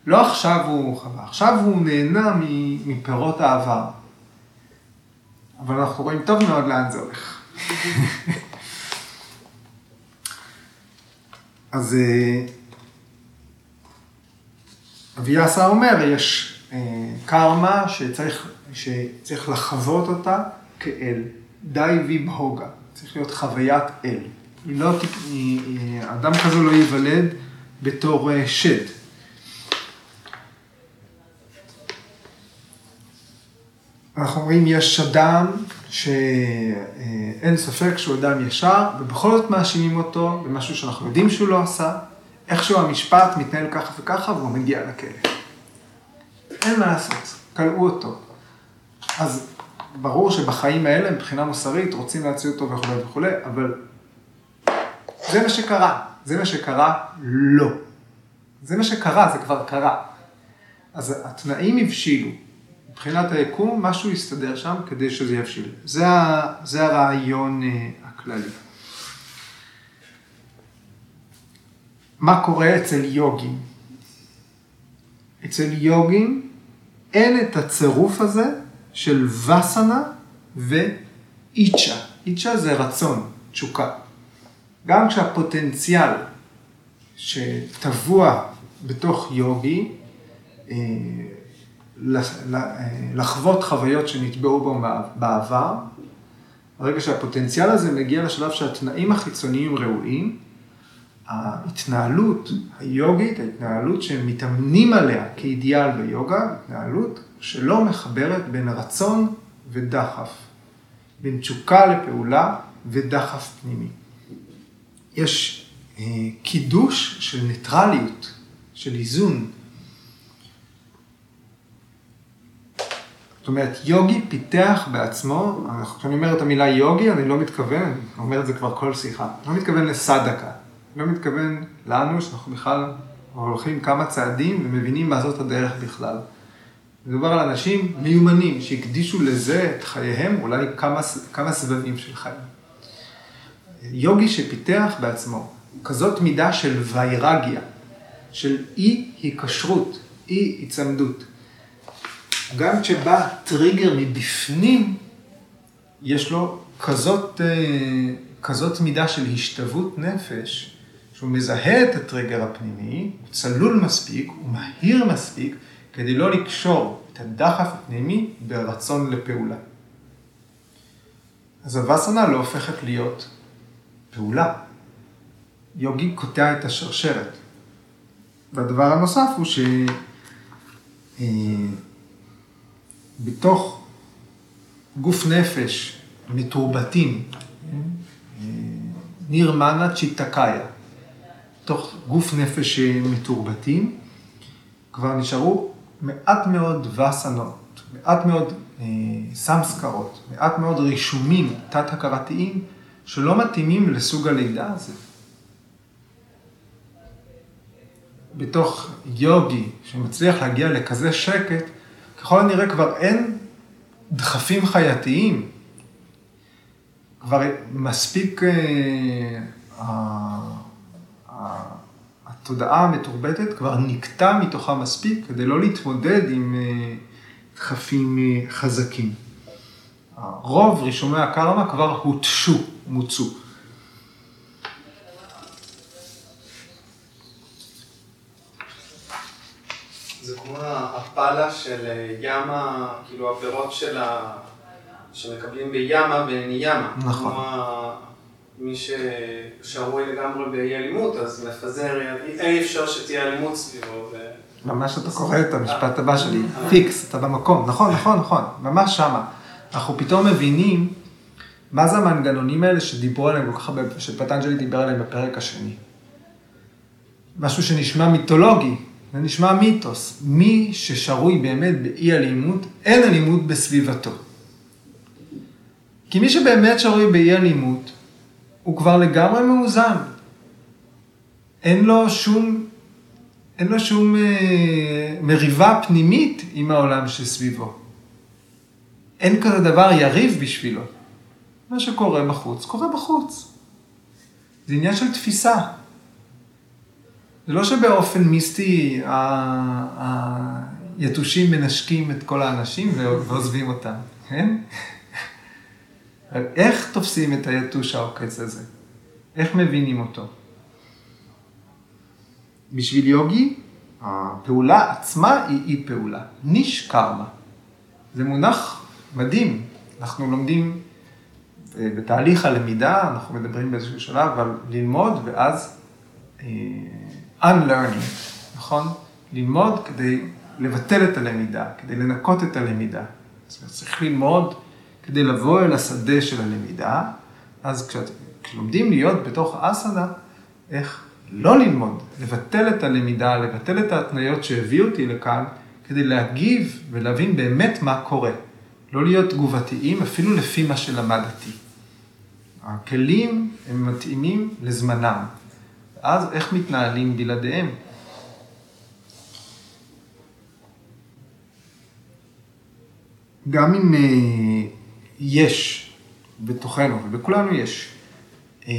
A: לא עכשיו הוא חווה, עכשיו הוא נהנה מפירות העבר. אבל אנחנו רואים טוב מאוד לאן זה הולך. אז אה, אביאסה אומר, יש אה, קרמה שצריך, שצריך לחוות אותה כאל. די ויבהוגה, צריך להיות חוויית אל. לא, היא, אדם כזה לא ייוולד בתור אה, שד. אנחנו אומרים, יש אדם שאין ספק שהוא אדם ישר, ובכל זאת מאשימים אותו במשהו שאנחנו יודעים שהוא לא עשה, איכשהו המשפט מתנהל ככה וככה והוא מגיע לכלא. אין מה לעשות, כלאו אותו. אז ברור שבחיים האלה, מבחינה מוסרית, רוצים להציל אותו וכולי וכולי, אבל זה מה שקרה. זה מה שקרה? לא. זה מה שקרה, זה כבר קרה. אז התנאים הבשילו. מבחינת היקום, משהו יסתדר שם כדי שזה יבשיל. זה, זה הרעיון uh, הכללי. מה קורה אצל יוגים? אצל יוגים אין את הצירוף הזה של וסנה ואיצ'ה. איצ'ה זה רצון, תשוקה. גם כשהפוטנציאל שטבוע בתוך יוגי, אה, לחוות חוויות שנטבעו בו בעבר, ברגע שהפוטנציאל הזה מגיע לשלב שהתנאים החיצוניים ראויים, ההתנהלות היוגית, ההתנהלות שהם מתאמנים עליה כאידיאל ביוגה, התנהלות שלא מחברת בין רצון ודחף, בין תשוקה לפעולה ודחף פנימי. יש אה, קידוש של ניטרליות, של איזון. זאת אומרת, יוגי פיתח בעצמו, כשאני אומר את המילה יוגי, אני לא מתכוון, אני אומר את זה כבר כל שיחה, לא מתכוון לסדקה, לא מתכוון לנו שאנחנו בכלל הולכים כמה צעדים ומבינים מה זאת הדרך בכלל. מדובר על אנשים מיומנים שהקדישו לזה את חייהם, אולי כמה, כמה סבבים של חיים. יוגי שפיתח בעצמו כזאת מידה של ויירגיה, של אי היקשרות, אי היצמדות. גם כשבא טריגר מבפנים, יש לו כזאת, אה, כזאת מידה של השתוות נפש, שהוא מזהה את הטריגר הפנימי, הוא צלול מספיק, הוא מהיר מספיק, כדי לא לקשור את הדחף הפנימי ברצון לפעולה. אז הווסנה לא הופכת להיות פעולה. יוגי קוטע את השרשרת. והדבר הנוסף הוא שבתוך אה, גוף נפש מתורבתים, אה, נירמנה צ'יטקאיה, תוך גוף נפש מתורבתים, כבר נשארו מעט מאוד וסנות, מעט מאוד אה, סמסקרות, מעט מאוד רישומים תת-הכרתיים שלא מתאימים לסוג הלידה הזה. בתוך יוגי שמצליח להגיע לכזה שקט, ככל הנראה כבר אין דחפים חייתיים. כבר מספיק אה, אה, התודעה המתורבתת כבר נקטע מתוכה מספיק כדי לא להתמודד עם אה, דחפים אה, חזקים. רוב רישומי הקרמה כבר הותשו, מוצו.
B: זה כמו הפאלה של אה, ימה, כאילו הפירות של ה... שמקבלים בימה וניימה.
A: נכון.
B: כמו מי ששרוי לגמרי באי אלימות, אז מפזר, אי אפשר שתהיה אלימות סביבו. ו...
A: ממש אתה קורא את המשפט הבא שלי, פיקס, אתה במקום, נכון, נכון, נכון, ממש שמה. אנחנו פתאום מבינים מה זה המנגנונים האלה שדיברו עליהם כל כך הרבה, שפטנג'לי דיבר עליהם בפרק השני. משהו שנשמע מיתולוגי, זה נשמע מיתוס. מי ששרוי באמת באי אלימות, אין אלימות בסביבתו. כי מי שבאמת שרוי באי אלימות, הוא כבר לגמרי מאוזן. אין לו שום, אין לו שום אה, מריבה פנימית עם העולם שסביבו. אין כזה דבר יריב בשבילו. מה שקורה בחוץ, קורה בחוץ. זה עניין של תפיסה. זה לא שבאופן מיסטי היתושים מנשקים את כל האנשים ועוזבים אותם, כן? איך תופסים את היתוש העוקץ הזה? איך מבינים אותו? בשביל יוגי, הפעולה עצמה היא אי פעולה, ניש קרמה. זה מונח מדהים. אנחנו לומדים בתהליך הלמידה, אנחנו מדברים באיזשהו שלב על ללמוד ואז uh, unlearning, נכון? ללמוד כדי לבטל את הלמידה, כדי לנקות את הלמידה. זאת אומרת, צריך ללמוד כדי לבוא אל השדה של הלמידה, אז כשאת, כשלומדים להיות בתוך אסנה, איך לא ללמוד, לבטל את הלמידה, לבטל את ההתניות שהביאו אותי לכאן, כדי להגיב ולהבין באמת מה קורה. לא להיות תגובתיים אפילו לפי מה שלמדתי. הכלים הם מתאימים לזמנם. אז איך מתנהלים בלעדיהם? גם אם אה, יש בתוכנו, ובכולנו יש, אה,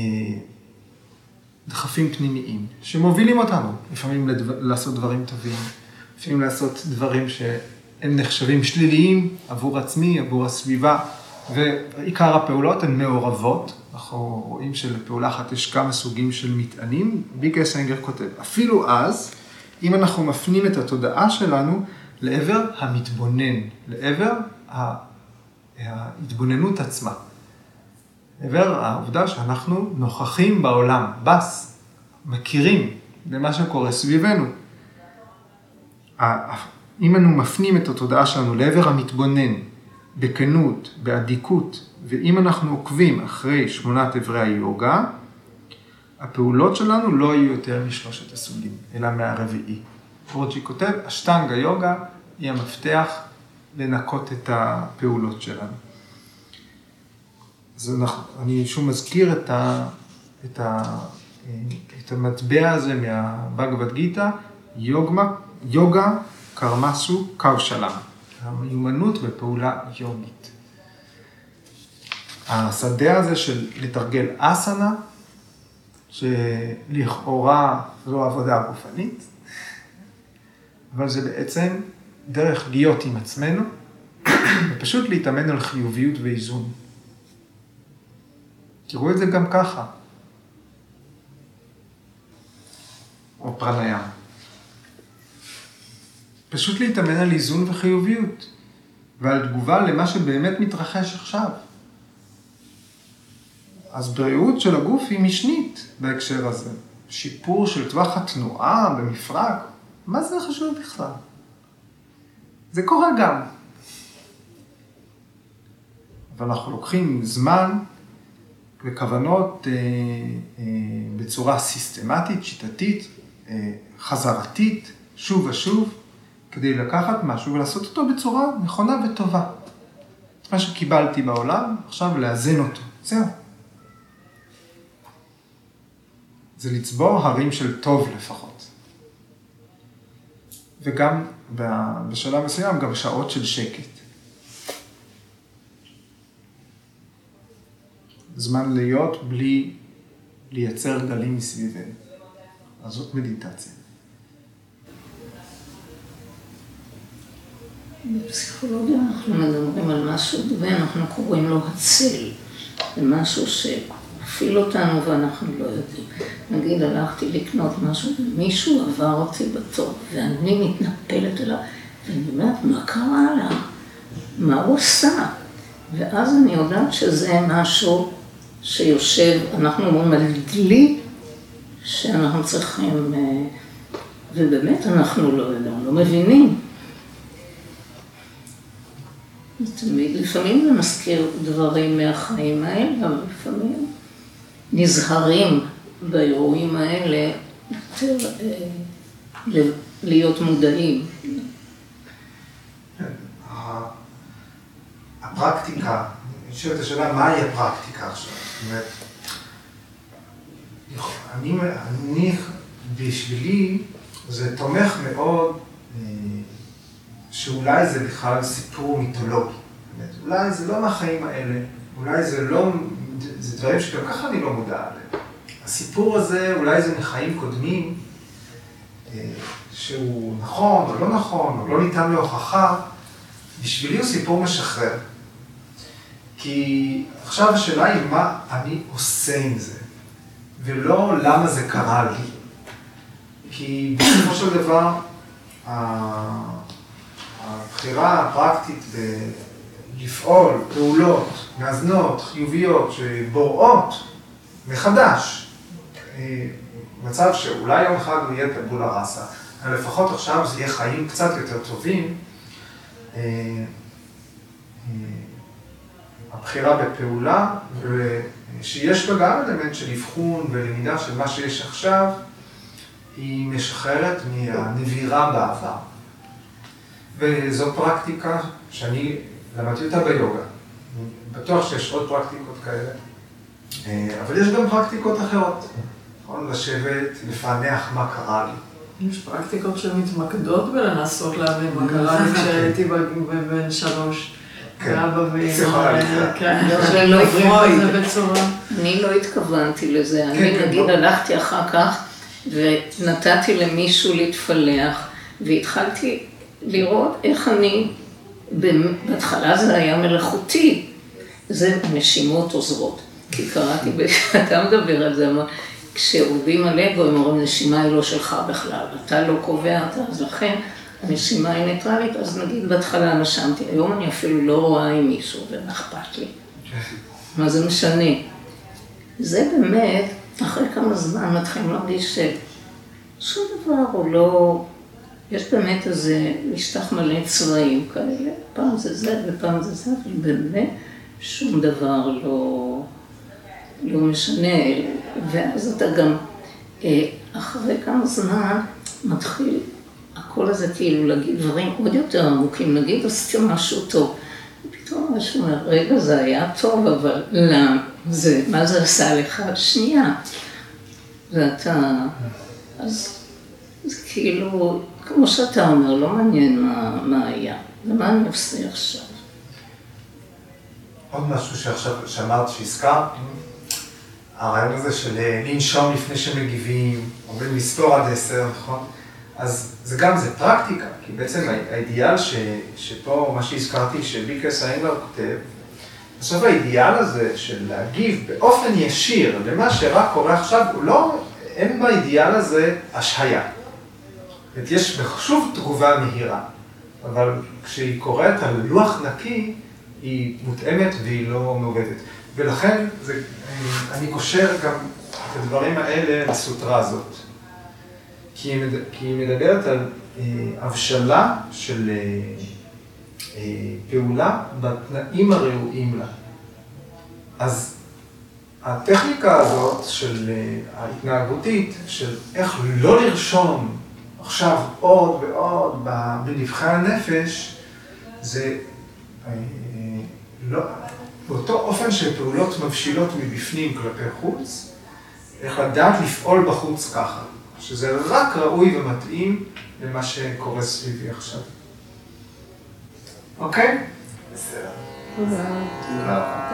A: דחפים פנימיים שמובילים אותנו, לפעמים לדו, לעשות דברים טובים, לפעמים לעשות דברים שהם נחשבים שליליים עבור עצמי, עבור הסביבה, ועיקר הפעולות הן מעורבות. אנחנו רואים שלפעולה אחת יש כמה סוגים של מטענים. ביקר סנגר כותב, אפילו אז, אם אנחנו מפנים את התודעה שלנו לעבר המתבונן, לעבר ההתבוננות עצמה. עבר העובדה שאנחנו נוכחים בעולם, בס, מכירים במה שקורה סביבנו. אם אנו מפנים את התודעה שלנו לעבר המתבונן, בכנות, באדיקות, ואם אנחנו עוקבים אחרי שמונת אברי היוגה, הפעולות שלנו לא יהיו יותר משלושת הסוגים, אלא מהרביעי. פורג'י כותב, אשטנגה יוגה היא המפתח לנקות את הפעולות שלנו. אז אנחנו, אני שוב מזכיר את, ה, את, ה, את המטבע הזה מהבגבד גיתא, יוגמה, יוגה קרמסו קו שלם, המיומנות בפעולה יוגית. השדה הזה של לתרגל אסנה, שלכאורה זו עבודה גופנית, אבל זה בעצם דרך להיות עם עצמנו, ופשוט להתאמן על חיוביות ואיזון. תראו את זה גם ככה. או פרניאם. פשוט להתאמן על איזון וחיוביות, ועל תגובה למה שבאמת מתרחש עכשיו. אז בריאות של הגוף היא משנית בהקשר הזה. שיפור של טווח התנועה במפרק, מה זה חשוב בכלל? זה קורה גם. אבל אנחנו לוקחים זמן וכוונות אה, אה, בצורה סיסטמטית, שיטתית, אה, חזרתית, שוב ושוב, כדי לקחת משהו ולעשות אותו בצורה נכונה וטובה. מה שקיבלתי בעולם, עכשיו לאזן אותו. זהו. זה לצבור הרים של טוב לפחות. וגם בשלב מסוים גם שעות של שקט. זמן להיות בלי לייצר גלים מסביבנו. אז זאת מדיטציה.
C: בפסיכולוגיה אנחנו מדברים על משהו ואנחנו קוראים לו הצל. זה משהו שאפיל אותנו ואנחנו לא יודעים. נגיד הלכתי לקנות משהו ומישהו עבר אותי בתור ואני מתנפלת אליו ואני אומרת, מה קרה לה? מה הוא עשה? ואז אני יודעת שזה משהו שיושב, אנחנו אומרים על דלי שאנחנו צריכים, אה, ובאמת אנחנו לא, לא, לא מבינים. תמיד, לפעמים זה מזכיר דברים מהחיים האלה, אבל לפעמים נזהרים באירועים האלה יותר אה, להיות מודעים.
A: הפרקטיקה, אני שואל את השאלה, מהי הפרקטיקה עכשיו? זאת אומרת, אני, אני, בשבילי, זה תומך מאוד אה, שאולי זה בכלל סיפור מיתולוגי. באמת, אולי זה לא מהחיים האלה, אולי זה לא, זה דברים שגם ככה אני לא מודע עליהם. הסיפור הזה, אולי זה מחיים קודמים, אה, שהוא נכון או לא נכון, או לא ניתן להוכחה, בשבילי הוא סיפור משחרר. כי עכשיו השאלה היא מה אני עושה עם זה, ולא למה זה קרה לי. כי בסופו של דבר, הבחירה הפרקטית לפעול פעולות מאזנות, חיוביות, שבוראות מחדש, מצב שאולי יום אחד הוא יהיה טבולה ראסה, אבל לפחות עכשיו זה יהיה חיים קצת יותר טובים. אה, אה, הבחירה בפעולה, ושיש בה גם אלמנט של אבחון ולמידה של מה שיש עכשיו, היא משחררת מהנבירה בעבר. וזו פרקטיקה שאני למדתי אותה ביוגה. בטוח שיש עוד פרקטיקות כאלה, אה, אבל יש גם פרקטיקות אחרות. נכון? לשבת, לפענח מה קרה לי.
D: יש פרקטיקות שמתמקדות בלנסות להבין מה קרה לי כשהייתי בן שלוש.
A: כן.
D: ואבא
A: פסיכואנליזה.
D: כן,
C: לא, לא
D: עוברים בצורה.
C: אני לא התכוונתי לזה,
A: כן,
C: אני
A: כן,
C: נגיד. הלכתי אחר כך ונתתי למישהו להתפלח והתחלתי לראות איך אני, בהתחלה זה היה מלאכותי, זה נשימות עוזרות, כי קראתי, אתה מדבר על זה, אמר, כשעובדים על אגו הם אומרים נשימה היא לא שלך בכלל, אתה לא קובע אותה, אז לכן הנשימה היא ניטרלית, אז נגיד בהתחלה נשמתי, היום אני אפילו לא רואה עם מישהו ומה אכפת לי. מה זה משנה? זה באמת, אחרי כמה זמן מתחילים להרגיש ששום דבר הוא לא... יש באמת איזה משטח מלא צבעים כאלה, פעם זה זה ופעם זה זה, אבל באמת שום דבר לא, לא משנה. ואז אתה גם, אה, אחרי כמה זמן, מתחיל הקול הזה כאילו להגיד דברים עוד יותר עמוקים, נגיד עשיתי משהו טוב. פתאום משהו אומר, רגע, זה היה טוב, אבל למה? זה, מה זה עשה לך? שנייה. ואתה, אז זה כאילו, כמו שאתה אומר, לא מעניין מה, מה היה, ומה אני עושה עכשיו.
A: עוד משהו שעכשיו, שאמרת, שהזכרת, הרעיון הזה של אה, לנשום לפני שמגיבים, אומרים לספור עד עשר, נכון? אז זה גם, זה פרקטיקה, כי בעצם האידיאל ש, שפה, מה שהזכרתי, שביקרס האנגלר כותב, בסוף האידיאל הזה של להגיב באופן ישיר למה שרק קורה עכשיו, הוא לא, אין באידיאל הזה השהיה. יש שוב תגובה מהירה, אבל כשהיא קורית על לוח נקי, היא מותאמת והיא לא מעובדת. ולכן זה, אני קושר גם את הדברים האלה לסוטרה הזאת. כי היא, מד... כי היא מדברת על אה, הבשלה של אה, אה, פעולה בתנאים הראויים לה. אז הטכניקה הזאת של אה, ההתנהגותית, של איך לא לרשום עכשיו עוד ועוד בנבחי הנפש, זה אה, לא, באותו אופן שפעולות מבשילות מבפנים כלפי חוץ, איך לדעת לפעול בחוץ ככה, שזה רק ראוי ומתאים למה שקורה סביבי עכשיו. אוקיי? בסדר. תודה.
C: תודה.